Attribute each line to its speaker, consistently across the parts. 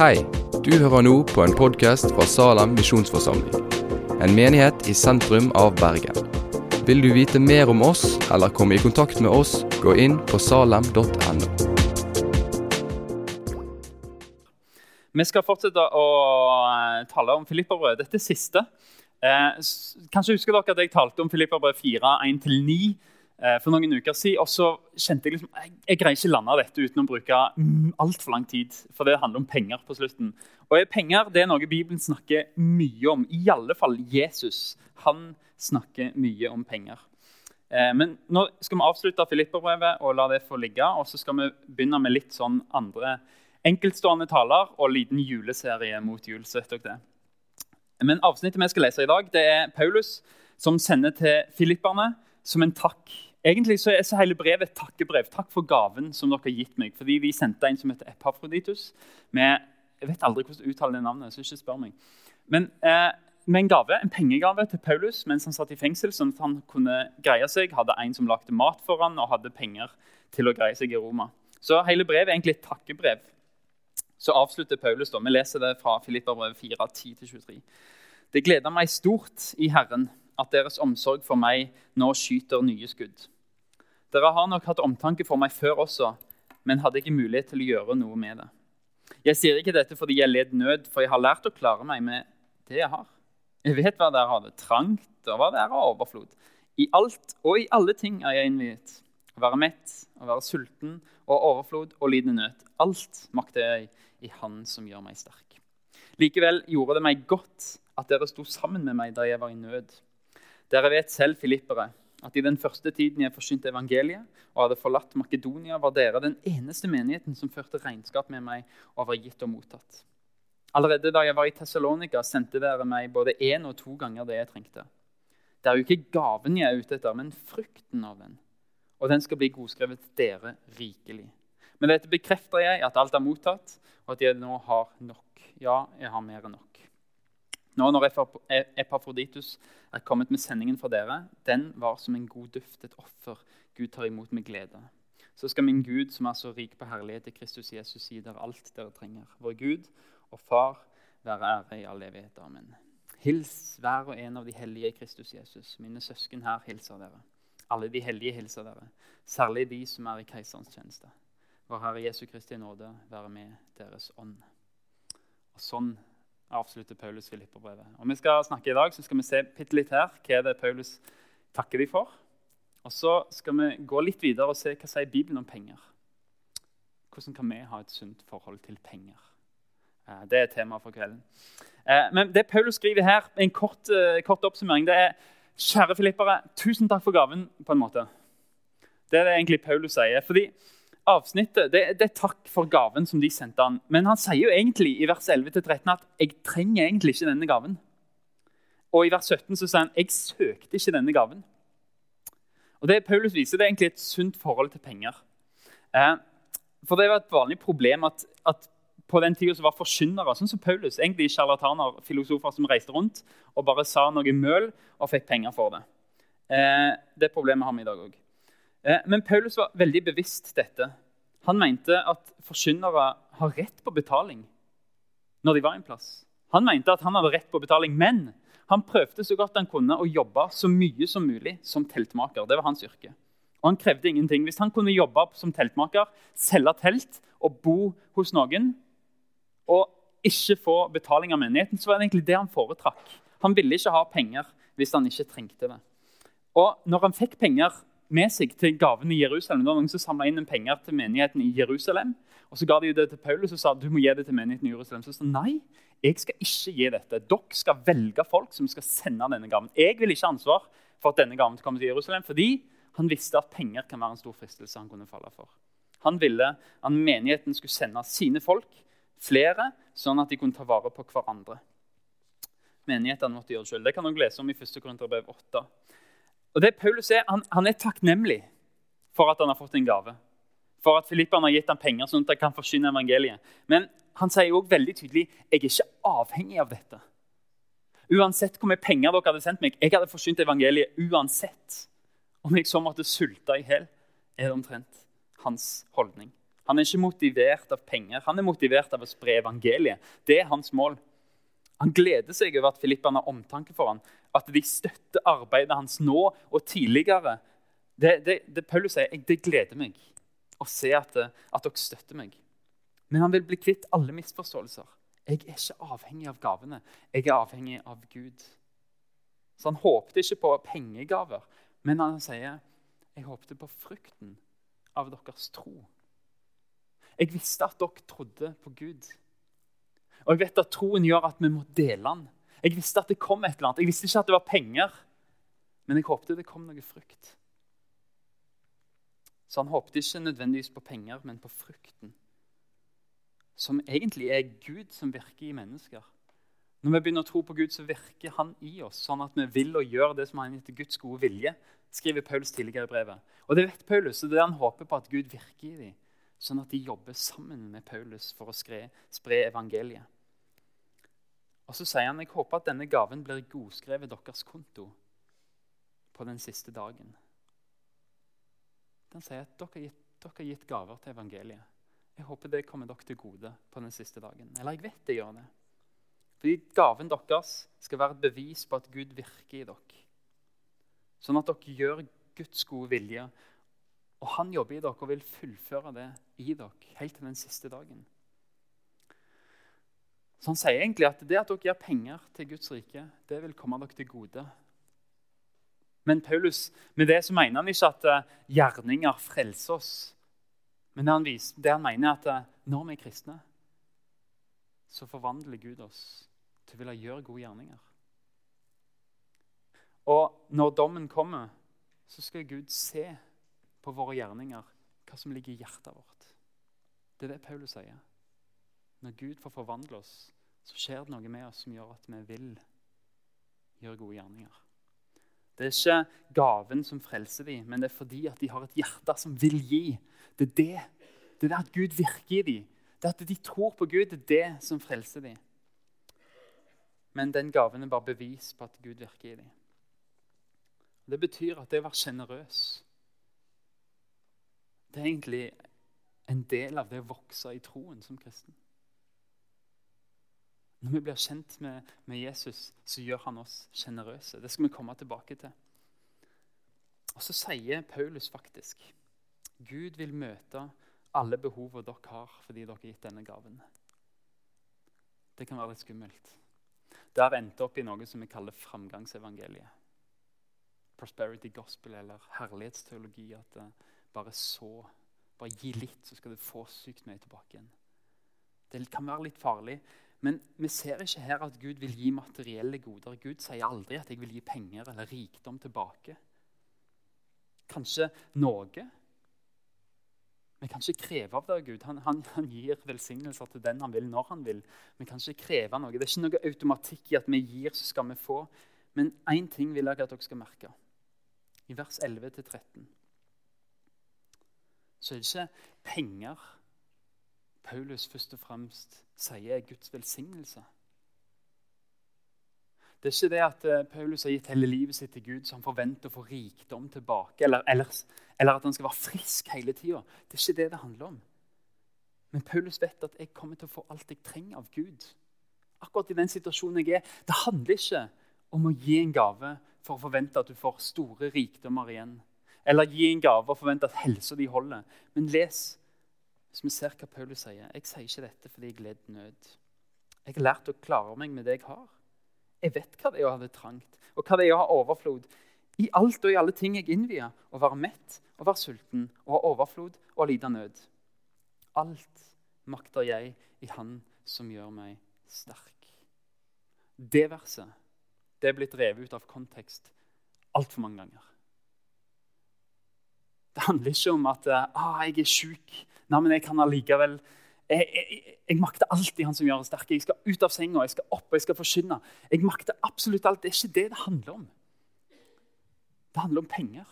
Speaker 1: Hei, du hører nå på en podkast fra Salem misjonsforsamling. En menighet i sentrum av Bergen. Vil du vite mer om oss eller komme i kontakt med oss, gå inn på salem.no.
Speaker 2: Vi skal fortsette å eh, tale om Filipperbrød. Dette siste. Eh, kanskje husker dere at jeg talte om Filipperbrød 4, 1-9 eh, for noen uker siden. Og så kjente jeg liksom jeg, jeg greier ikke lande dette uten å bruke mm, altfor lang tid. For det handler om penger på slutten. Og eh, penger det er noe Bibelen snakker mye om. I alle fall Jesus. Han snakker mye om penger. Eh, Men nå skal vi avslutte Filipperbrevet og la det få ligge. Og så skal vi begynne med litt sånn andre enkeltstående taler og liten juleserie mot jul. dere. Men avsnittet vi skal lese i dag, det er Paulus som sender til filipperne som en takk. Egentlig så er så hele brevet et takkebrev. Takk for gaven som dere har gitt meg. Fordi vi sendte en som heter Epafroditus. Med, jeg vet aldri hvordan du uttaler det navnet, så ikke spør meg. Men eh, med en gave, en pengegave til Paulus mens han satt i fengsel, sånn at han kunne greie seg. Hadde en som lagde mat for han, og hadde penger til å greie seg i Roma. Så hele brevet er egentlig et takkebrev. Så avslutter Paulus da. Vi leser det fra Filipperbrevet 4, 10-23. Det gleder meg stort i Herren at deres omsorg for meg nå skyter nye skudd. Dere har nok hatt omtanke for meg før også, men hadde ikke mulighet til å gjøre noe med det. Jeg sier ikke dette fordi jeg led nød, for jeg har lært å klare meg med det jeg har. Jeg vet hva dere har det trangt, og hva dere har overflod. I alt og i alle ting er jeg innviet. Å være mett, å være sulten og overflod og lide nød. Alt makter jeg i Han som gjør meg sterk. Likevel gjorde det meg godt at dere sto sammen med meg da jeg var i nød. Dere vet selv, filippere, at i den første tiden jeg forsynte evangeliet og hadde forlatt Makedonia, var dere den eneste menigheten som førte regnskap med meg og var gitt og mottatt. Allerede da jeg var i Tessalonika, sendte dere meg både én og to ganger det jeg trengte. Det er jo ikke gaven jeg er ute etter, men frukten av den. Og den skal bli godskrevet dere rikelig. Med dette bekrefter jeg at alt er mottatt, og at jeg nå har nok. Ja, jeg har mer enn nok. Nå når Epap- Epafroditus er kommet med sendingen fra dere, den var som en god duft, et offer Gud tar imot med glede. Så skal min Gud, som er så rik på herlighet i Kristus Jesus, si dere alt dere trenger. Vår Gud og Far være ære i all evighet. Amen. Hils hver og en av de hellige i Kristus Jesus. Mine søsken her hilser dere. Alle de hellige hilser dere, særlig de som er i keiserens tjeneste. Vår Herre Jesu Kristi nåde være med deres ånd. Og Sånn avslutter Paulus Filipperbrevet. Og vi skal snakke i dag, så skal vi se litt her. Hva er det Paulus takker de for? Og så skal vi gå litt videre og se hva sier Bibelen om penger. Hvordan kan vi ha et sunt forhold til penger? Eh, Det er temaet for kvelden. Eh, Men det Paulus skriver her, en kort, eh, kort oppsummering, det er Kjære filippere, tusen takk for gaven, på en måte. Det er det egentlig Paulus sier. Fordi avsnittet det, det er takk for gaven som de sendte han. Men han sier jo egentlig i vers 11-13 at 'jeg trenger egentlig ikke denne gaven'. Og i vers 17 så sier han 'jeg søkte ikke denne gaven'. Og Det Paulus viser, det er egentlig et sunt forhold til penger. Eh, for det var et vanlig problem at, at på den tida var forkynnere, sånn som Paulus, egentlig sjarlataner, filosofer som reiste rundt og bare sa noe møl og fikk penger for det. Eh, det problemet har vi i dag òg. Eh, men Paulus var veldig bevisst dette. Han mente at forkynnere har rett på betaling når de var en plass. Han mente at han hadde rett på betaling, men han prøvde så godt han kunne å jobbe så mye som mulig som teltmaker. Det var hans yrke. Og han krevde ingenting. Hvis han kunne jobbe som teltmaker, selge telt og bo hos noen, og ikke få betaling av menigheten, så var det egentlig det han foretrakk. Han ville ikke ha penger hvis han ikke trengte det. Og når han fikk penger med seg til gavene i Jerusalem, det var noen som samla inn penger til menigheten i Jerusalem, og så ga de det til Paulus og sa du må gi det til menigheten i Jerusalem. Så sa nei, jeg skal ikke gi dette. Dere skal velge folk som skal sende denne gaven. Jeg vil ikke ha ansvar for at denne gaven kommer til Jerusalem, fordi han visste at penger kan være en stor fristelse han kunne falle for. Han ville at menigheten skulle sende sine folk, flere, sånn at de kunne ta vare på hverandre. Menighetene måtte gjøre det selv. Det kan dere lese om i 1. Korinterbrev 8. Og det Paulus er, han, han er takknemlig for at han har fått en gave. For at Filipperne har gitt ham penger, sånn at han kan forsyne evangeliet. Men han sier også veldig tydelig jeg er ikke avhengig av dette. Uansett hvor mye penger dere hadde sendt meg, jeg hadde forsynt evangeliet uansett. Om jeg så måtte sulte i hjel, er det omtrent hans holdning. Han er ikke motivert av penger, han er motivert av å spre evangeliet. Det er hans mål. Han gleder seg over at filipperne har omtanke for ham, at de støtter arbeidet hans nå og tidligere. Det, det, det Paulus sier, det gleder meg å se at, at dere støtter meg. Men han vil bli kvitt alle misforståelser. Jeg er ikke avhengig av gavene. Jeg er avhengig av Gud. Så han håpte ikke på pengegaver, men han sier jeg håpte på frukten av deres tro. Jeg visste at dere trodde på Gud. Og jeg vet at troen gjør at vi må dele den. Jeg visste at det kom et eller annet. Jeg visste ikke at det var penger, men jeg håpte det kom noe frukt. Så han håpte ikke nødvendigvis på penger, men på frukten som egentlig er Gud som virker i mennesker. Når vi begynner å tro på Gud, så virker han i oss, sånn at vi vil og gjør det som er etter Guds gode vilje, skriver Paulus tidligere i brevet. Og det vet Paulus, og det er det han håper på at Gud virker i dem, sånn at de jobber sammen med Paulus for å spre, spre evangeliet. Og så sier han jeg håper at denne gaven blir godskrevet deres konto på den siste dagen. Han sier at dere har gitt, dere har gitt gaver til evangeliet. Jeg håper det kommer dere til gode på den siste dagen. Eller jeg vet det gjør det. Fordi gaven deres skal være et bevis på at Gud virker i dere. Sånn at dere gjør Guds gode vilje. Og han jobber i dere og vil fullføre det i dere helt til den siste dagen. Så han sier egentlig at det at dere gir penger til Guds rike, det vil komme dere til gode. Men Paulus, med det så mener han ikke at eh, gjerninger frelser oss. Men det han, viser, det han mener, er at eh, når vi er kristne, så forvandler Gud oss til å ville gjøre gode gjerninger. Og når dommen kommer, så skal Gud se på våre gjerninger, hva som ligger i hjertet vårt. Det er det Paulus sier. Når Gud får forvandle oss, så skjer det noe med oss som gjør at vi vil gjøre gode gjerninger. Det er ikke gaven som frelser dem, men det er fordi at de har et hjerte som vil gi. Det er det. Det er det at Gud virker i dem. Det er at de tror på Gud, det er det som frelser dem. Men den gaven er bare bevis på at Gud virker i dem. Det betyr at det å være sjenerøs det er egentlig en del av det å vokse i troen som kristen. Når vi blir kjent med, med Jesus, så gjør han oss sjenerøse. Det skal vi komme tilbake til. Og så sier Paulus faktisk Gud vil møte alle behovene dere har fordi dere har gitt denne gaven. Det kan være litt skummelt. Det har endt opp i noe som vi kaller framgangsevangeliet. Prosperity gospel eller herlighetsteologi. At det bare så Bare gi litt, så skal du få sykt mye tilbake igjen. Det kan være litt farlig, men vi ser ikke her at Gud vil gi materielle goder. Gud sier aldri at 'jeg vil gi penger eller rikdom tilbake'. Kanskje noe, vi kan ikke kreve av det Gud. Han, han, han, gir velsignelser til den han vil, når han vil. Vi kan ikke kreve noe. Det er ikke noe automatikk i at vi gir, så skal vi få. Men én ting vil jeg at dere skal merke. I vers 11-13 så er det ikke penger Paulus først og fremst sier er Guds velsignelse. Det er ikke det at eh, Paulus har gitt hele livet sitt til Gud, så han forventer å få rikdom tilbake. Eller, eller, eller at han skal være frisk hele tida. Det er ikke det det handler om. Men Paulus vet at jeg kommer til å få alt jeg trenger av Gud. Akkurat i den situasjonen jeg er. Det handler ikke om å gi en gave for å forvente at du får store rikdommer igjen. Eller gi en gave og forvente at helsa di holder. Men les, hvis vi ser hva Paulus sier. Jeg sier ikke dette fordi jeg led nød. Jeg har lært å klare meg med det jeg har. Jeg vet hva det er å ha det trangt, og hva det er å ha overflod. I alt og i alle ting jeg innvier, å være mett, å være sulten, å ha overflod og å lide nød. Alt makter jeg i Han som gjør meg sterk. Det verset det er blitt revet ut av kontekst altfor mange ganger. Det handler ikke om at ah, jeg er sjuk. Nei, men jeg kan allikevel jeg, jeg, jeg, makter alltid Han som gjør oss sterke. Jeg skal ut av senga, jeg skal opp og jeg skal forkynne. Jeg makter absolutt alt. Det er ikke det det handler om. Det handler om penger.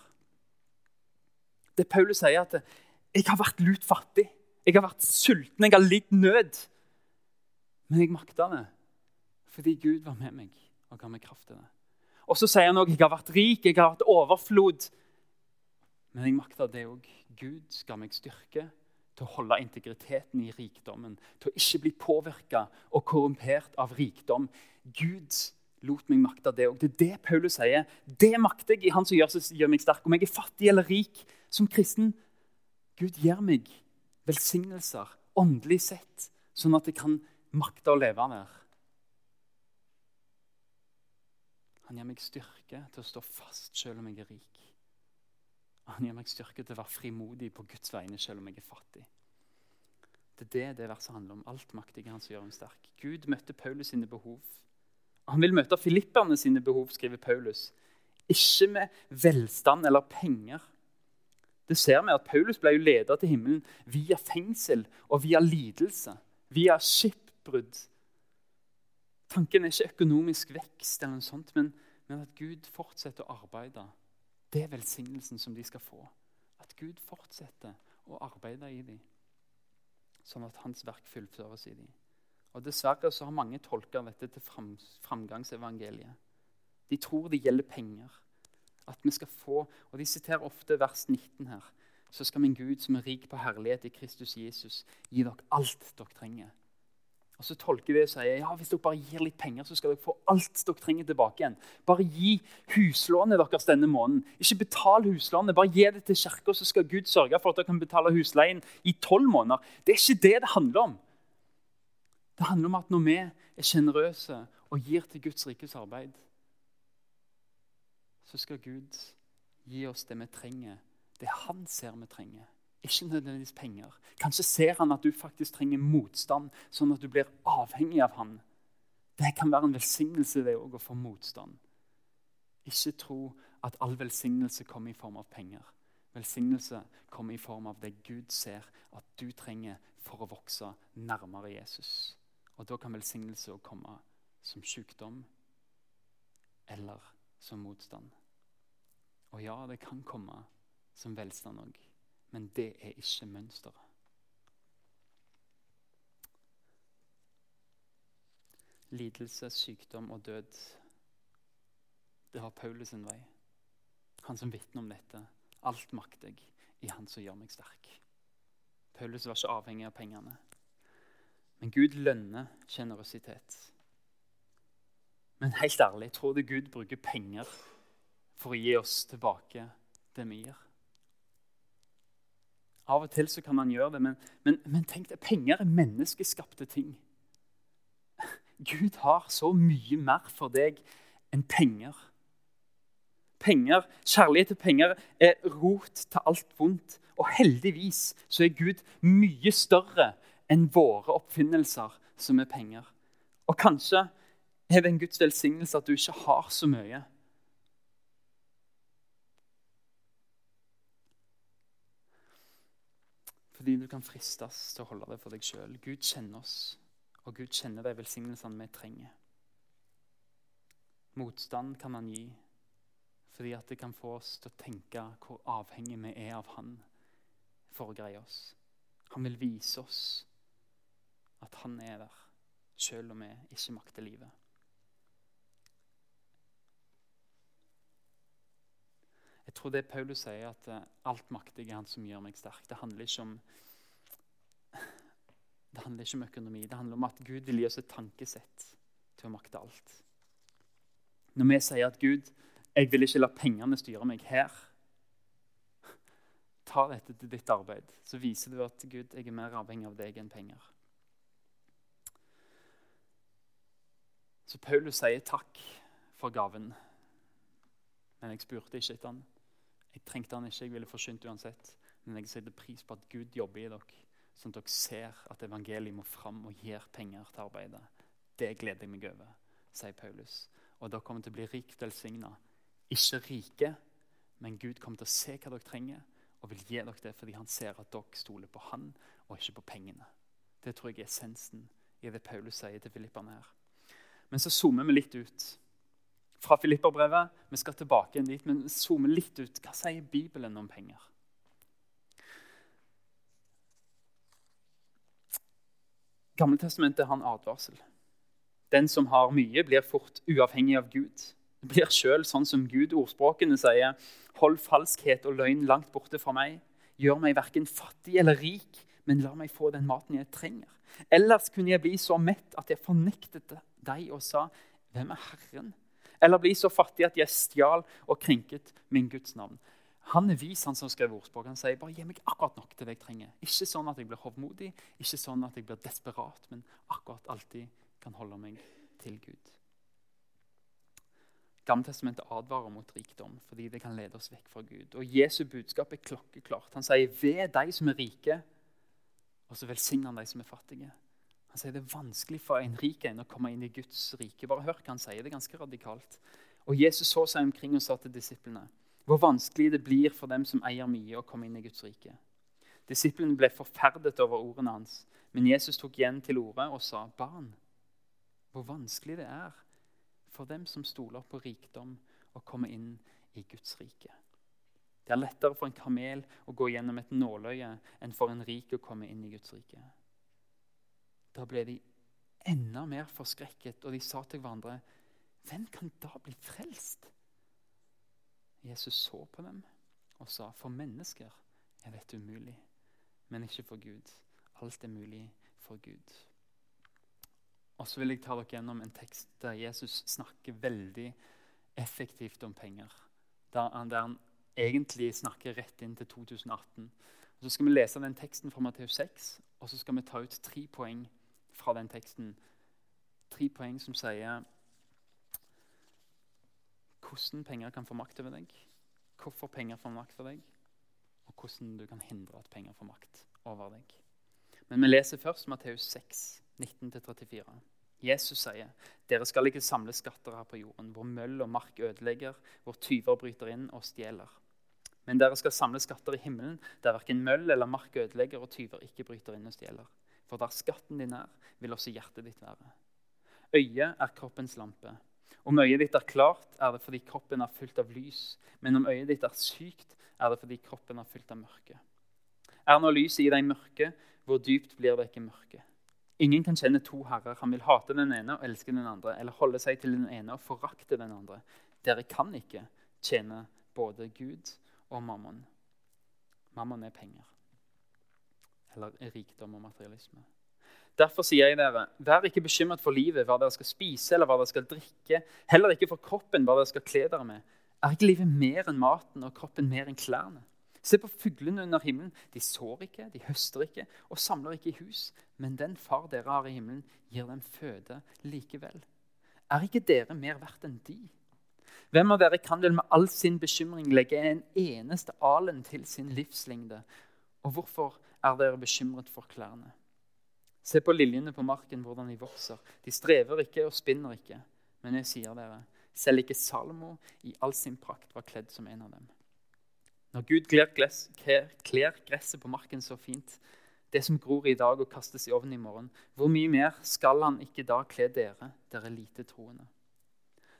Speaker 2: Det Paulus sier, at 'jeg har vært lut fattig'. Jeg har vært sulten, jeg har lidd nød. Men jeg makta det fordi Gud var med meg og ga meg kraft til det. Og så sier han òg 'jeg har vært rik, jeg har vært overflod'. Men jeg makter det òg. Gud skal meg styrke til å holde integriteten i rikdommen, til å ikke bli påvirka og korrumpert av rikdom. Gud lot meg makte det. Og det er det Paulus sier. Det makter jeg i Han som gjør, gjør meg sterk. Om jeg er fattig eller rik som kristen, Gud gir meg velsignelser åndelig sett, sånn at jeg kan makte å leve der. Han gir meg styrke til å stå fast selv om jeg er rik. Han gir meg styrke til å være frimodig på Guds vegne selv om jeg er fattig. Det er det det verset handler om. Alt maktige han som gjør ham sterk. Gud møtte Paulus sine behov. Han vil møte filipperne sine behov, skriver Paulus. Ikke med velstand eller penger. Det ser vi at Paulus ble jo ledet til himmelen via fengsel og via lidelse. Via skipbrudd. Tanken er ikke økonomisk vekst, eller noe sånt, men, men at Gud fortsetter å arbeide det er velsignelsen som de skal få. At Gud fortsetter å arbeide i dem, sånn at hans verk fullføres i dem. Og Dessverre så har mange tolka dette til fram, framgangsevangeliet. De tror det gjelder penger. At vi skal få, og De siterer ofte vers 19 her. Så skal min Gud, som er rik på herlighet i Kristus Jesus, gi dere alt dere trenger og så tolker vi og sier ja, hvis dere bare gir litt penger, så skal dere få alt dere trenger tilbake igjen. Bare gi huslånet deres denne måneden. Ikke betal huslånet, bare gi det til kirka, så skal Gud sørge for at dere kan betale husleien i tolv måneder. Det er ikke det det handler om. Det handler om at når vi er sjenerøse og gir til Guds rikes arbeid, så skal Gud gi oss det vi trenger, det Han ser vi trenger. Ikke nødvendigvis penger. Kanskje ser han at du faktisk trenger motstand, sånn at du blir avhengig av han. Det kan være en velsignelse det å få motstand. Ikke tro at all velsignelse kommer i form av penger. Velsignelse kommer i form av det Gud ser at du trenger for å vokse nærmere Jesus. Og Da kan velsignelse òg komme som sykdom eller som motstand. Og ja, det kan komme som velstand òg. Men det er ikke mønsteret. Lidelse, sykdom og død. Det har Paulus en vei. Han som vitner om dette. Alt makter jeg i Han som gjør meg sterk. Paulus var ikke avhengig av pengene. Men Gud lønner sjenerøsitet. Men helt ærlig, tror du Gud bruker penger for å gi oss tilbake det vi gir? Av og til så kan man gjøre det, men, men, men tenk deg, penger er menneskeskapte ting. Gud har så mye mer for deg enn penger. Penger, Kjærlighet til penger er rot til alt vondt. Og heldigvis så er Gud mye større enn våre oppfinnelser, som er penger. Og kanskje er det en Guds velsignelse at du ikke har så mye. Fordi du kan fristes til å holde det for deg sjøl. Gud kjenner oss, og Gud kjenner de velsignelsene vi trenger. Motstand kan han gi fordi at det kan få oss til å tenke hvor avhengig vi er av han for å greie oss. Han vil vise oss at han er der, sjøl om vi ikke makter livet. Tror det Paulus sier, at eh, alt maktig er han som gjør meg sterk. Det handler ikke om det handler ikke om økonomi. Det handler om at Gud vil gi oss et tankesett til å makte alt. Når vi sier at Gud, jeg vil ikke la pengene styre meg her Ta dette til ditt arbeid, så viser du at Gud, jeg er mer avhengig av deg enn penger. Så Paulus sier takk for gaven, men jeg spurte ikke etter den. Jeg trengte han ikke, jeg ville forsynt uansett. Men jeg setter pris på at Gud jobber i dere, sånn at dere ser at evangeliet må fram og gir penger til arbeidet. Det gleder jeg meg over, sier Paulus. Og dere kommer til å bli rikt velsigna. Ikke rike, men Gud kommer til å se hva dere trenger, og vil gi dere det fordi han ser at dere stoler på han og ikke på pengene. Det tror jeg er essensen i det Paulus sier til filipperne her. Men så zoomer vi litt ut fra Filipperbrevet. Vi skal tilbake igjen dit, men zoome litt ut. Hva sier Bibelen om penger? Gamletestamentet har en advarsel. Den som har mye, blir fort uavhengig av Gud. Blir sjøl sånn som Gud. Ordspråkene sier, 'Hold falskhet og løgn langt borte fra meg.' 'Gjør meg verken fattig eller rik, men la meg få den maten jeg trenger. Ellers kunne jeg bli så mett at jeg fornektet deg og sa, hvem er Herren? Eller bli så fattig at jeg stjal og krenket min Guds navn. Han er vis, han som skrev ordspråk. Han sier bare gi meg akkurat nok til det jeg trenger. Ikke sånn at jeg blir hovmodig, ikke sånn at jeg blir desperat, men akkurat alltid kan holde meg til Gud. Gammeltestamentet advarer mot rikdom fordi det kan lede oss vekk fra Gud. Og Jesu budskap er klokkeklart. Han sier 'ved de som er rike', og så velsigner han de som er fattige. Han sier det er vanskelig for en rik en å komme inn i Guds rike. Bare hør hva han sier. Det er ganske radikalt. Og Jesus så seg omkring og sa til disiplene hvor vanskelig det blir for dem som eier mye, å komme inn i Guds rike. Disiplene ble forferdet over ordene hans, men Jesus tok igjen til orde og sa, 'Barn, hvor vanskelig det er for dem som stoler på rikdom, å komme inn i Guds rike.' Det er lettere for en kamel å gå gjennom et nåløye enn for en rik å komme inn i Guds rike. Da ble de enda mer forskrekket, og de sa til hverandre, 'Hvem kan da bli frelst?' Jesus så på dem og sa, 'For mennesker er dette umulig, men ikke for Gud.' Alt er mulig for Gud. Og så vil jeg ta dere gjennom en tekst der Jesus snakker veldig effektivt om penger. Der, der han egentlig snakker rett inn til 2018. Og så skal vi lese den teksten fra Matteus 6, og så skal vi ta ut tre poeng fra den teksten. Tre poeng som sier hvordan penger kan få makt over deg, hvorfor penger får makt over deg, og hvordan du kan hindre at penger får makt over deg. Men vi leser først Matteus 6, 19-34. Jesus sier, 'Dere skal ikke samle skatter her på jorden, hvor møll og mark ødelegger, hvor tyver bryter inn og stjeler.' Men dere skal samle skatter i himmelen, der verken møll eller mark ødelegger og tyver ikke bryter inn og stjeler. For der skatten din er, vil også hjertet ditt være. Øyet er kroppens lampe. Om øyet ditt er klart, er det fordi kroppen er fylt av lys. Men om øyet ditt er sykt, er det fordi kroppen er fylt av mørke. Er nå lyset i deg mørke, hvor dypt blir det ikke mørke? Ingen kan kjenne to herrer. Han vil hate den ene og elske den andre, eller holde seg til den ene og forakte den andre. Dere kan ikke tjene både Gud og mammon. Mammon er penger. Eller rikdom og materialisme. Derfor sier jeg dere, vær ikke bekymret for livet, hva dere skal spise eller hva dere skal drikke. Heller ikke for kroppen, hva dere skal kle dere med. Er ikke livet mer enn maten og kroppen mer enn klærne? Se på fuglene under himmelen. De sår ikke, de høster ikke og samler ikke i hus. Men den far dere har i himmelen, gir dem føde likevel. Er ikke dere mer verdt enn de? Hvem av dere kan vel med all sin bekymring legge en eneste alen til sin livslengde? Og hvorfor er dere bekymret for klærne? Se på liljene på marken, hvordan de vokser. De strever ikke og spinner ikke. Men jeg sier dere, selv ikke Salomo i all sin prakt var kledd som en av dem. Når Gud kler, kler gresset på marken så fint, det som gror i dag og kastes i ovnen i morgen, hvor mye mer skal han ikke da kle dere, dere lite troende?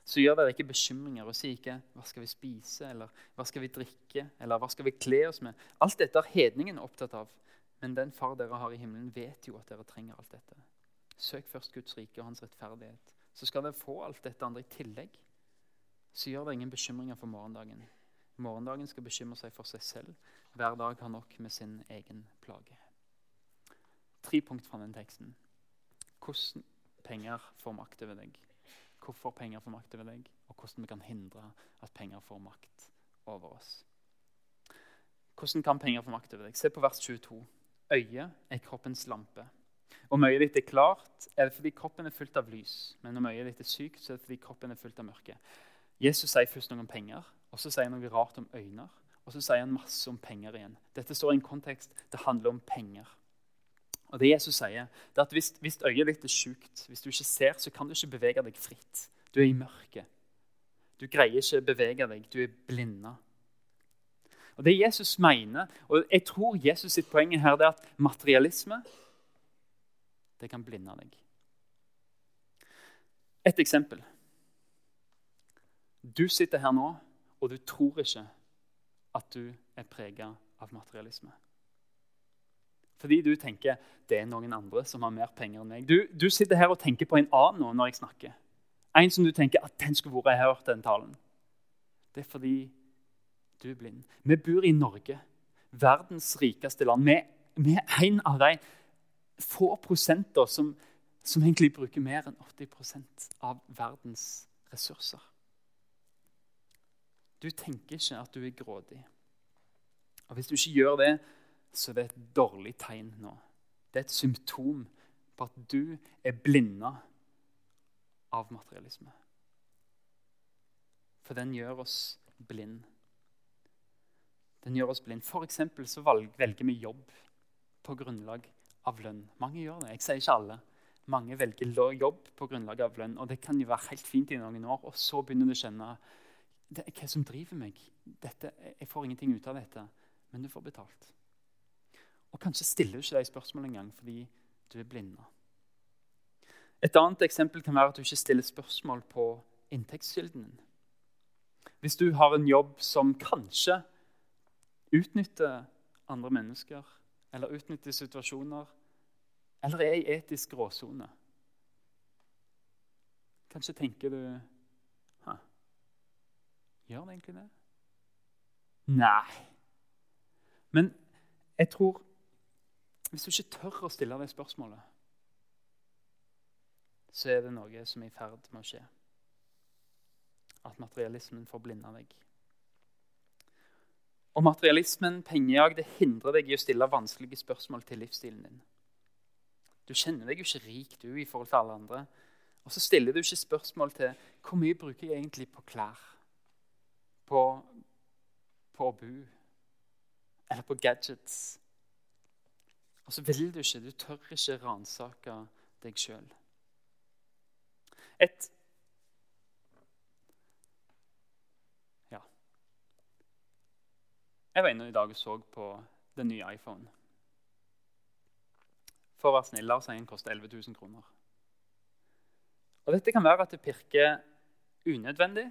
Speaker 2: Så gjør dere ikke bekymringer og sier ikke 'hva skal vi spise', eller 'hva skal vi drikke', eller 'hva skal vi kle oss med'? Alt dette er hedningen opptatt av. Men den far dere har i himmelen, vet jo at dere trenger alt dette. Søk først Guds rike og hans rettferdighet. Så skal dere få alt dette andre i tillegg. Så gjør dere ingen bekymringer for morgendagen. Morgendagen skal bekymre seg for seg selv. Hver dag har nok med sin egen plage. Tre punkt fra den teksten. Hvordan penger får makt over deg. Hvorfor penger får makt over deg, og hvordan vi kan hindre at penger får makt over oss. Hvordan kan penger få makt over deg? Se på vers 22. Øyet er kroppens lampe. Om øyet ditt er klart, er det fordi kroppen er fullt av lys. Men om øyet ditt er sykt, så er det fordi kroppen er fullt av mørke. Jesus sier først noe om penger, og så sier han noe rart om øyne. Og så sier han masse om penger igjen. Dette står i en kontekst det handler om penger. Og det Jesus sier, det er at hvis, hvis øyet ditt er sjukt, hvis du ikke ser, så kan du ikke bevege deg fritt. Du er i mørket. Du greier ikke å bevege deg. Du er blinda. Og Det Jesus mener, og jeg tror Jesus sitt poeng her det er at materialisme det kan blinde deg. Et eksempel. Du sitter her nå, og du tror ikke at du er prega av materialisme. Fordi du tenker det er noen andre som har mer penger enn meg. Du, du sitter her og tenker på en annen nå når jeg snakker. En som du tenker at den skulle vært hørt, den talen. Det er fordi du blind. Vi bor i Norge, verdens rikeste land. Vi, vi er en av de få prosenter som, som egentlig bruker mer enn 80% av verdens ressurser. Du tenker ikke at du er grådig. Og Hvis du ikke gjør det, så er det et dårlig tegn nå. Det er et symptom på at du er blinda av materialisme. For den gjør oss blind. Den gjør oss blind. For så velger vi jobb på grunnlag av lønn. Mange gjør det. Jeg sier ikke alle. Mange velger jobb på grunnlag av lønn. og Det kan jo være helt fint i noen år, og så begynner du å kjenne det er hva som driver meg. Dette, jeg får ingenting ut av dette, men du får betalt. Og kanskje stiller du ikke de spørsmålene engang fordi du er blinda. Et annet eksempel kan være at du ikke stiller spørsmål på inntektskilden din. Hvis du har en jobb som kanskje utnytter andre mennesker, eller utnytter situasjoner, eller er i etisk gråsone Kanskje tenker du Gjør det egentlig det? Nei. Men jeg tror Hvis du ikke tør å stille det spørsmålet, så er det noe som er i ferd med å skje. At materialismen får blinde deg. Og materialismen, pengejag, det hindrer deg i å stille vanskelige spørsmål til livsstilen din. Du kjenner deg jo ikke rik du i forhold til alle andre. Og så stiller du ikke spørsmål til hvor mye bruker jeg egentlig på klær på, på å bo eller på gadgets. Og så vil du ikke, du tør ikke ransake deg sjøl. Et Ja. Jeg var inne i dag og så på den nye iPhone. For å være snill, la en koster 11 000 kroner. Og Dette kan være at det pirker unødvendig,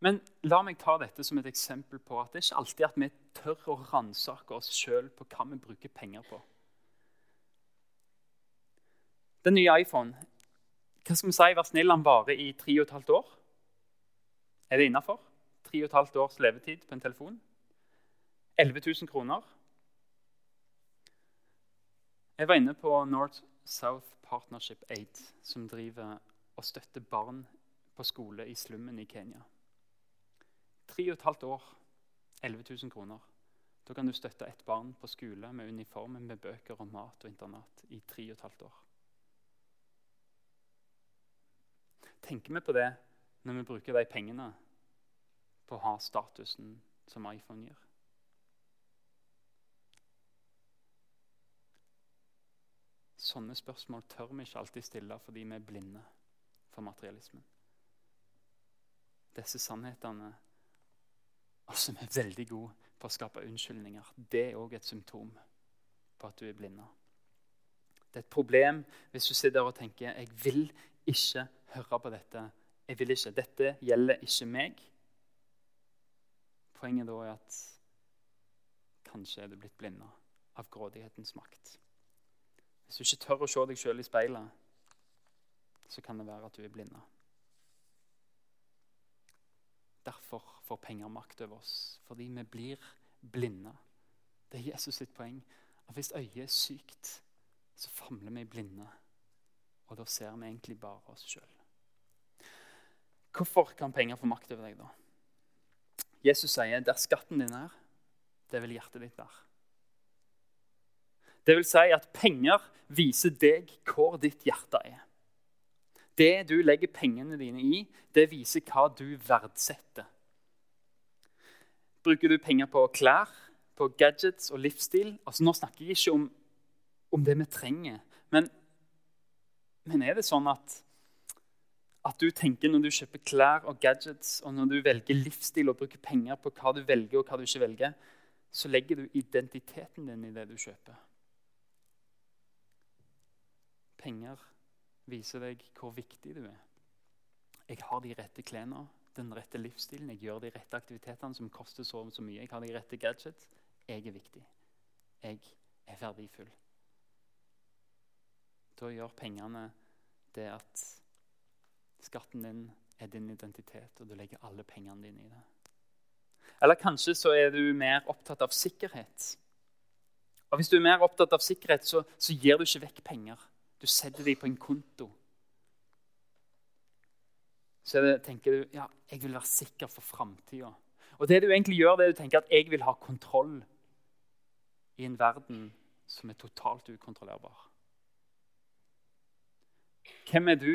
Speaker 2: men la meg ta dette som et eksempel på at det er ikke alltid at vi tør å ransake oss sjøl på hva vi bruker penger på. Den nye iPhone hva skal vi si, vær snill, han varer i tre og et halvt år. Er det innafor? Tre og et halvt års levetid på en telefon. 11 000 kroner. Jeg var inne på North South Partnership Aid, som driver og støtter barn på skole i slummen i Kenya. Tre og et halvt år, 11 000 kroner. Da kan du støtte et barn på skole med uniform, med bøker og mat og internat i tre og et halvt år. Tenker vi på det når vi bruker de pengene på å ha statusen som iPhone gir? Sånne spørsmål tør vi ikke alltid stille fordi vi er blinde for materialismen. Disse sannhetene altså, som er veldig gode på å skape unnskyldninger. Det er òg et symptom på at du er blinda. Det er et problem hvis du sitter og tenker jeg vil ikke høre på dette. Jeg vil ikke. Dette gjelder ikke meg. Poenget da er at kanskje er du blitt blinda av grådighetens makt. Hvis du ikke tør å se deg sjøl i speilet, så kan det være at du er blinda. Derfor får penger makt over oss. Fordi vi blir blinde. Det er Jesus sitt poeng. At hvis øyet er sykt, så famler vi blinde. Og da ser vi egentlig bare oss sjøl. Hvorfor kan penger få makt over deg, da? Jesus sier der skatten din er, det vil hjertet ditt være. Det vil si at penger viser deg hvor ditt hjerte er. Det du legger pengene dine i, det viser hva du verdsetter. Bruker du penger på klær, på gadgets og livsstil? Altså, nå snakker jeg ikke om, om det vi trenger. Men, men, er det sånn at, at du tenker når du kjøper klær og gadgets, og når du velger livsstil og bruker penger på hva du velger og hva du ikke velger, så legger du identiteten din i det du kjøper? Penger viser deg hvor viktig du er. Jeg har de rette klærne, den rette livsstilen, jeg gjør de rette aktivitetene som koster så, så mye. Jeg har de rette gadgets. Jeg er viktig. Jeg er verdifull. Da gjør pengene det at skatten din er din identitet, og du legger alle pengene dine i det. Eller kanskje så er du mer opptatt av sikkerhet. Og Hvis du er mer opptatt av sikkerhet, så, så gir du ikke vekk penger. Du setter dem på en konto. Så det, tenker du ja, jeg vil være sikker for framtida. Og det du egentlig gjør, det er du tenker at jeg vil ha kontroll i en verden som er totalt ukontrollerbar. Hvem er du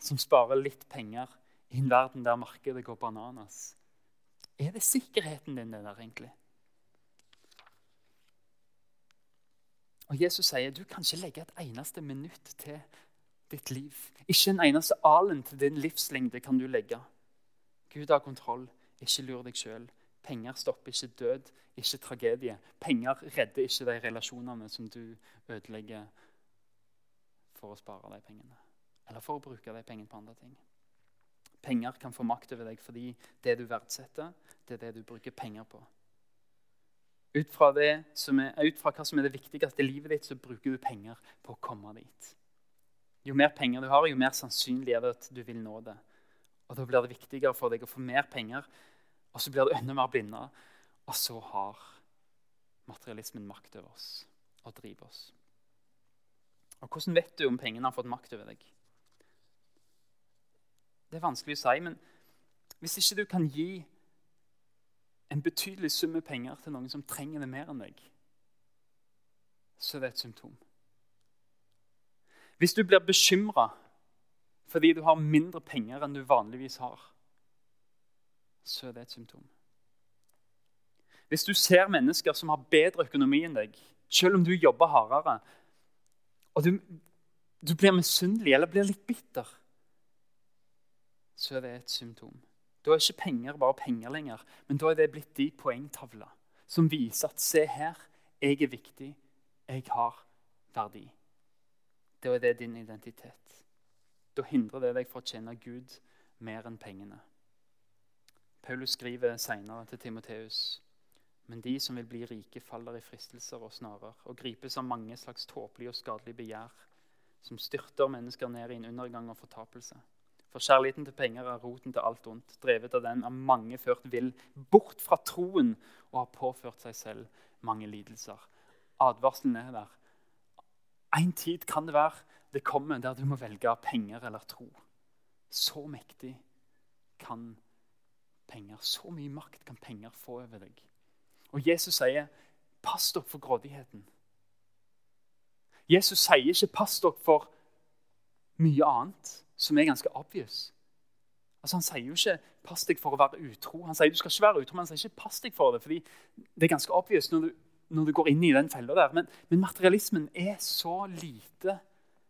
Speaker 2: som sparer litt penger i en verden der markedet går bananas? Er det sikkerheten din, det der, egentlig? Og Jesus sier du kan ikke legge et eneste minutt til ditt liv. Ikke en eneste alen til din livslengde kan du legge. Gud har kontroll. Ikke lur deg sjøl. Penger stopper ikke død, ikke tragedie. Penger redder ikke de relasjonene som du ødelegger for å spare de pengene. Eller for å bruke de pengene på andre ting. Penger kan få makt over deg fordi det du verdsetter, det er det du bruker penger på. Ut fra, er, ut fra hva som er det viktigste i livet ditt, så bruker du penger på å komme dit. Jo mer penger du har, jo mer sannsynlig er det at du vil nå det. Og Da blir det viktigere for deg å få mer penger, og så blir du enda mer blinde. Og så har materialismen makt over oss og driver oss. Og Hvordan vet du om pengene har fått makt over deg? Det er vanskelig å si, men hvis ikke du kan gi en betydelig sum med penger til noen som trenger det mer enn deg, så er det et symptom. Hvis du blir bekymra fordi du har mindre penger enn du vanligvis har, så er det et symptom. Hvis du ser mennesker som har bedre økonomi enn deg, selv om du jobber hardere, og du, du blir misunnelig eller blir litt bitter, så er det et symptom. Da er ikke penger bare penger lenger, men da er det blitt de poengtavla som viser at se her, jeg er viktig, jeg har verdi. Da er det din identitet. Da hindrer det deg fra å tjene Gud mer enn pengene. Paulus skriver senere til Timoteus.: Men de som vil bli rike, faller i fristelser og snarer og gripes av mange slags tåpelige og skadelige begjær, som styrter mennesker ned i en undergang og fortapelse. For kjærligheten til penger er roten til alt ondt. Drevet av den er mange ført vill bort fra troen og har påført seg selv mange lidelser. Advarselen er der. En tid kan det være det kommer der du må velge penger eller tro. Så mektig kan penger, så mye makt kan penger få over deg. Og Jesus sier, 'Pass dere for grådigheten'. Jesus sier ikke 'pass dere for mye annet' som er ganske obvious. Altså, han sier jo ikke 'pass deg for å være utro'. Han sier du skal ikke være utro, men han sier ikke 'pass deg for det'. fordi det er ganske obvious når du, når du går inn i den fella der. Men, men, materialismen er så lite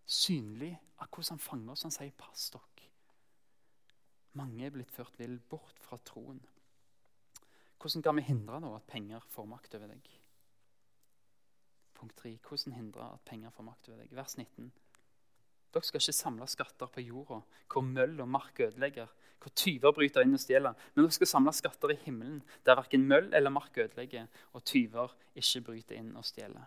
Speaker 2: synlig av hvordan han fanger oss. Han sier 'pass dere'. Mange er blitt ført vill bort fra troen. Hvordan kan vi hindre nå at penger får makt over deg? Punkt 3. Hvordan hindre at penger får makt over deg? Vers 19. Dere skal ikke samle skatter på jorda, hvor møll og mark ødelegger, hvor tyver bryter inn og stjeler. Men dere skal samle skatter i himmelen, der verken møll eller mark ødelegger, og tyver ikke bryter inn og stjeler.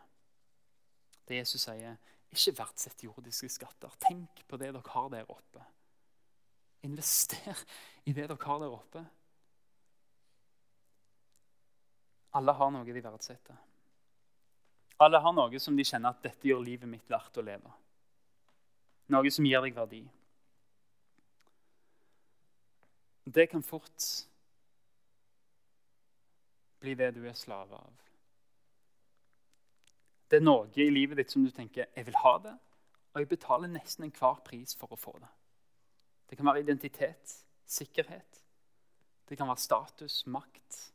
Speaker 2: Det Jesus sier, ikke verdsett jordiske skatter. Tenk på det dere har der oppe. Invester i det dere har der oppe. Alle har noe de verdsetter. Alle har noe som de kjenner at dette gjør livet mitt verdt å leve. Noe som gir deg verdi. Det kan fort bli det du er slave av. Det er noe i livet ditt som du tenker 'jeg vil ha det', og jeg betaler nesten enhver pris for å få det. Det kan være identitet, sikkerhet. Det kan være status, makt.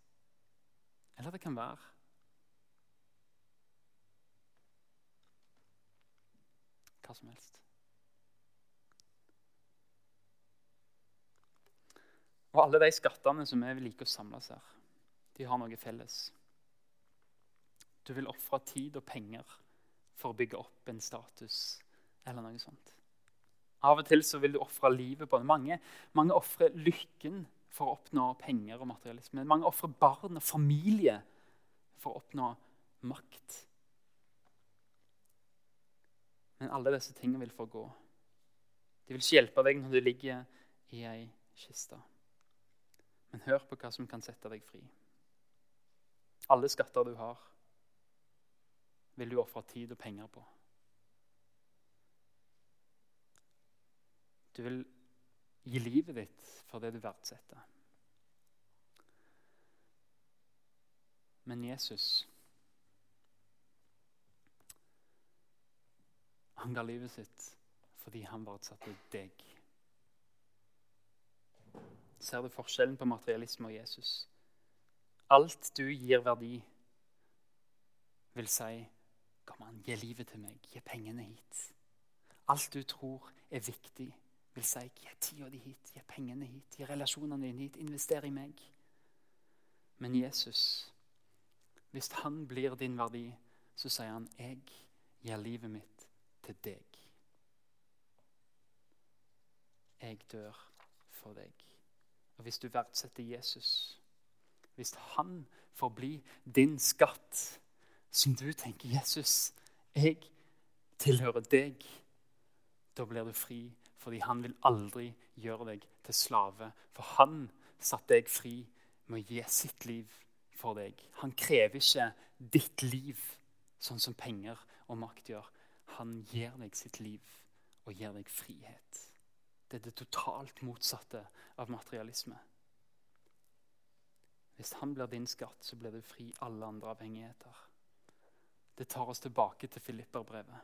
Speaker 2: Eller det kan være hva som helst. Og alle de skattene som vi liker å samles her, de har noe felles. Du vil ofre tid og penger for å bygge opp en status eller noe sånt. Av og til så vil du ofre livet på det. Mange, mange ofrer lykken for å oppnå penger og materialisme. Mange ofrer barn og familie for å oppnå makt. Men alle disse tingene vil forgå. De vil ikke hjelpe deg når du ligger i ei kiste. Men hør på hva som kan sette deg fri. Alle skatter du har, vil du ofre tid og penger på? Du vil gi livet ditt for det du verdsetter. Men Jesus Han ga livet sitt fordi han verdsatte deg. Ser du forskjellen på materialisme og Jesus? Alt du gir verdi, vil si Kom an, gi livet til meg. Gi pengene hit. Alt du tror er viktig, vil si gi tida di hit. Gi pengene hit. Gi relasjonene dine hit. Invester i meg. Men Jesus, hvis han blir din verdi, så sier han jeg gir livet mitt til deg. Jeg dør for deg. Og Hvis du verdsetter Jesus, hvis han får bli din skatt som du tenker 'Jesus, jeg tilhører deg', da blir du fri. Fordi han vil aldri gjøre deg til slave. For han satte deg fri med å gi sitt liv for deg. Han krever ikke ditt liv sånn som penger og makt gjør. Han gir deg sitt liv og gir deg frihet. Det er det totalt motsatte av materialisme. Hvis han blir din skatt, så blir du fri alle andre avhengigheter. Det tar oss tilbake til Filipperbrevet.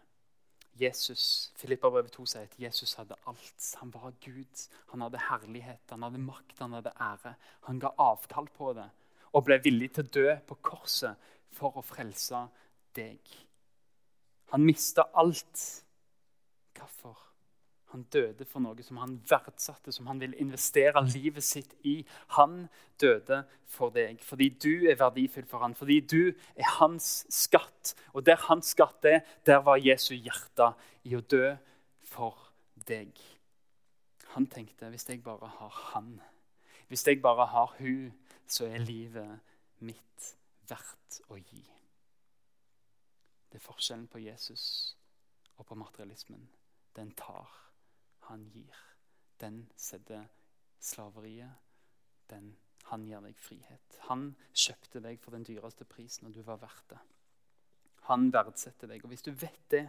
Speaker 2: Jesus, Filipperbrevet 2 sier at Jesus hadde alt. Han var Gud. Han hadde herlighet, han hadde makt, han hadde ære. Han ga avkall på det og ble villig til å dø på korset for å frelse deg. Han mista alt. Hvorfor? Han døde for noe som han verdsatte, som han ville investere livet sitt i. Han døde for deg fordi du er verdifull for han, fordi du er hans skatt. Og der hans skatt er, der var Jesu hjerte i å dø for deg. Han tenkte hvis jeg bare har han, hvis jeg bare har hun, så er livet mitt verdt å gi. Det er forskjellen på Jesus og på materialismen. Den tar han gir. Den setter slaveriet. Den, han gir deg frihet. Han kjøpte deg for den dyreste prisen, og du var verdt det. Han verdsetter deg. Og hvis du vet det,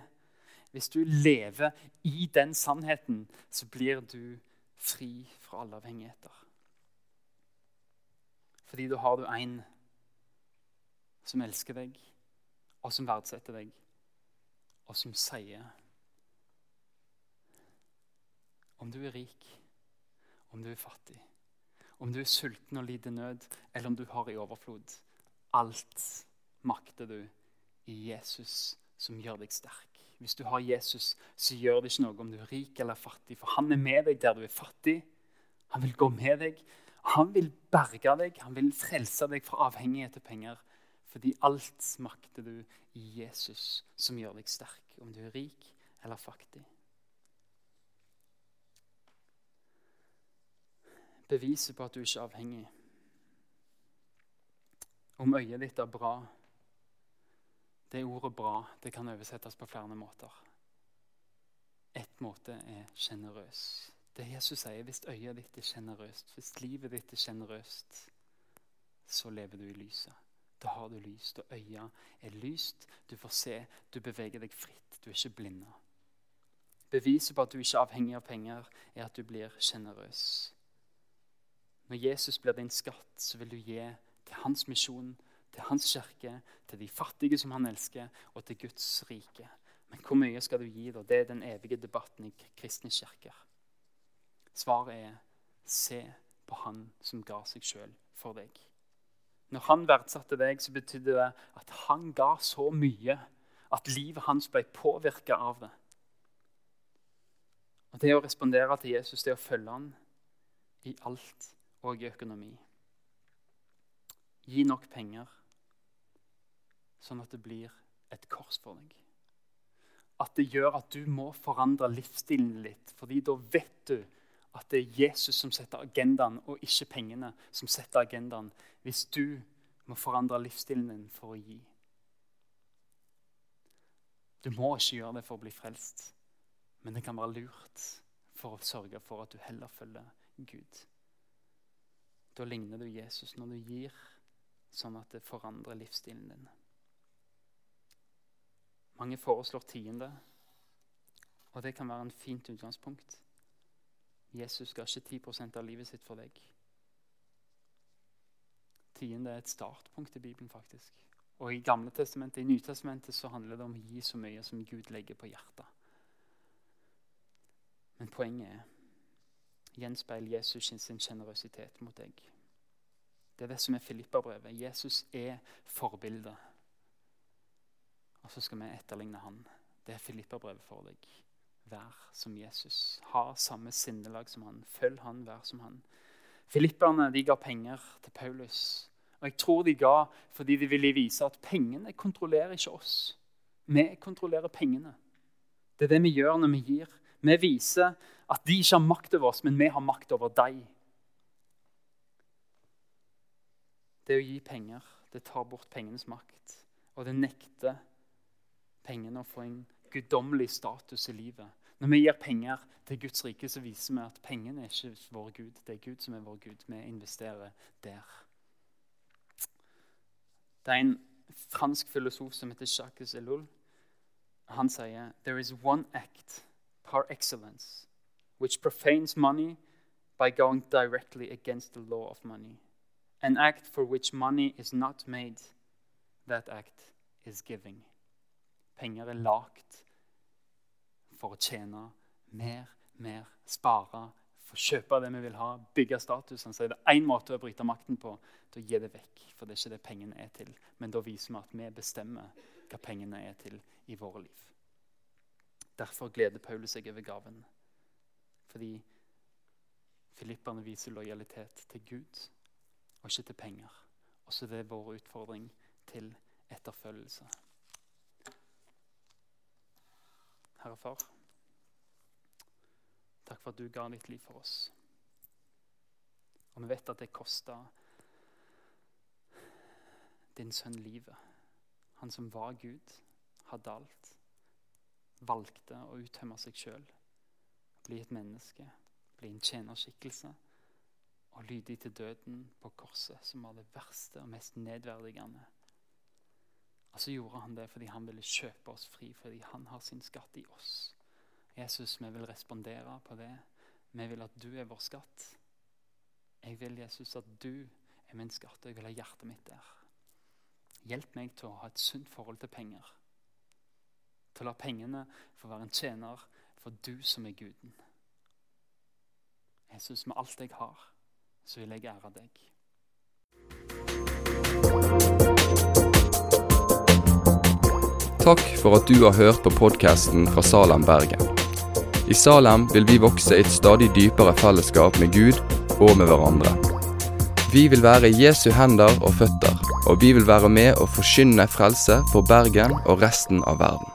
Speaker 2: hvis du lever i den sannheten, så blir du fri fra alle avhengigheter. Fordi da har du en som elsker deg, og som verdsetter deg, og som sier om du er rik, om du er fattig, om du er sulten og lider nød, eller om du har i overflod. Alt makter du i Jesus, som gjør deg sterk. Hvis du har Jesus, så gjør det ikke noe om du er rik eller fattig, for han er med deg der du er fattig. Han vil gå med deg. Han vil berge deg, han vil frelse deg fra avhengighet til penger. Fordi alt makter du i Jesus, som gjør deg sterk, om du er rik eller fattig. Beviset på at du ikke er avhengig. Om øyet ditt er bra Det ordet 'bra' det kan oversettes på flere måter. Ett måte er sjenerøs. Det Jesus sier, hvis øyet ditt er sjenerøst, hvis livet ditt er sjenerøst, så lever du i lyset. Da har du lys. og øyet er lyst. Du får se. Du beveger deg fritt. Du er ikke blinda. Beviset på at du ikke er avhengig av penger, er at du blir sjenerøs. Når Jesus blir din skatt, så vil du gi til hans misjon, til hans kirke, til de fattige som han elsker, og til Guds rike. Men hvor mye skal du gi, da? Det er den evige debatten i kristne kirker. Svaret er se på han som ga seg sjøl for deg. Når han verdsatte deg, så betydde det at han ga så mye at livet hans ble påvirka av det. Og Det å respondere til Jesus, det å følge han i alt og i økonomi. Gi nok penger, sånn at det blir et kors for deg. At det gjør at du må forandre livsstilen litt, fordi da vet du at det er Jesus som setter agendaen, og ikke pengene som setter agendaen. Hvis du må forandre livsstilen din for å gi. Du må ikke gjøre det for å bli frelst, men det kan være lurt for å sørge for at du heller følger Gud. Da ligner du Jesus når du gir sånn at det forandrer livsstilen din. Mange foreslår tiende, og det kan være en fint utgangspunkt. Jesus ga ikke 10% av livet sitt for deg. Tiende er et startpunkt i Bibelen, faktisk. Og i Gamle testamentet, i Nytestamentet så handler det om å gi så mye som Gud legger på hjertet. Men poenget er gjenspeil Jesus sin sjenerøsitet mot deg. Det er det som er Filippa-brevet. Jesus er forbildet. Og så skal vi etterligne han. Det er Filippa-brevet for deg. Vær som Jesus. Ha samme sinnelag som han. Følg han, vær som han. Filipperne de ga penger til Paulus. Og jeg tror de ga fordi de ville vise at pengene kontrollerer ikke oss. Vi kontrollerer pengene. Det er det vi gjør når vi gir. Vi viser at de ikke har makt over oss, men vi har makt over deg. Det å gi penger, det tar bort pengenes makt. Og det nekter pengene å få en guddommelig status i livet. Når vi gir penger til Guds rike, så viser vi at pengene er ikke vår Gud. Det er Gud som er vår Gud. Vi investerer der. Det er en fransk filosof som heter Jacques Ellul. Han sier «There is one act par excellence which profanes money by going directly against the law of money. An act for which money is not made. That act is giving.» Penger er lagd for å tjene mer, mer, spare, få kjøpe det vi vil ha, bygge status. Han sier det er én måte å bryte makten på, til å gi det vekk. For det er ikke det pengene er til. Men da viser vi at vi bestemmer hva pengene er til i våre liv. Derfor gleder Paulus seg over gaven. Fordi filipperne viser lojalitet til Gud og ikke til penger. Også det er vår utfordring til etterfølgelse. Herre Far, takk for at du ga ditt liv for oss. Og vi vet at det kosta din sønn livet. Han som var Gud, hadde alt. Valgte å uttømme seg sjøl, bli et menneske, bli en tjenerskikkelse og lydig til døden på korset, som var det verste og mest nedverdigende og så gjorde han det fordi han ville kjøpe oss fri, fordi han har sin skatt i oss. Jesus, vi vil respondere på det. Vi vil at du er vår skatt. Jeg vil, Jesus, at du er min skatt, og jeg vil ha hjertet mitt der. Hjelp meg til å ha et sunt forhold til penger. Til å la pengene få være en tjener for du som er guden. Jesus, med alt jeg har, så vil jeg ære deg.
Speaker 1: Takk for at du har hørt på podkasten fra Salem, Bergen. I Salem vil vi vokse i et stadig dypere fellesskap med Gud og med hverandre. Vi vil være Jesu hender og føtter, og vi vil være med å forkynne frelse for Bergen og resten av verden.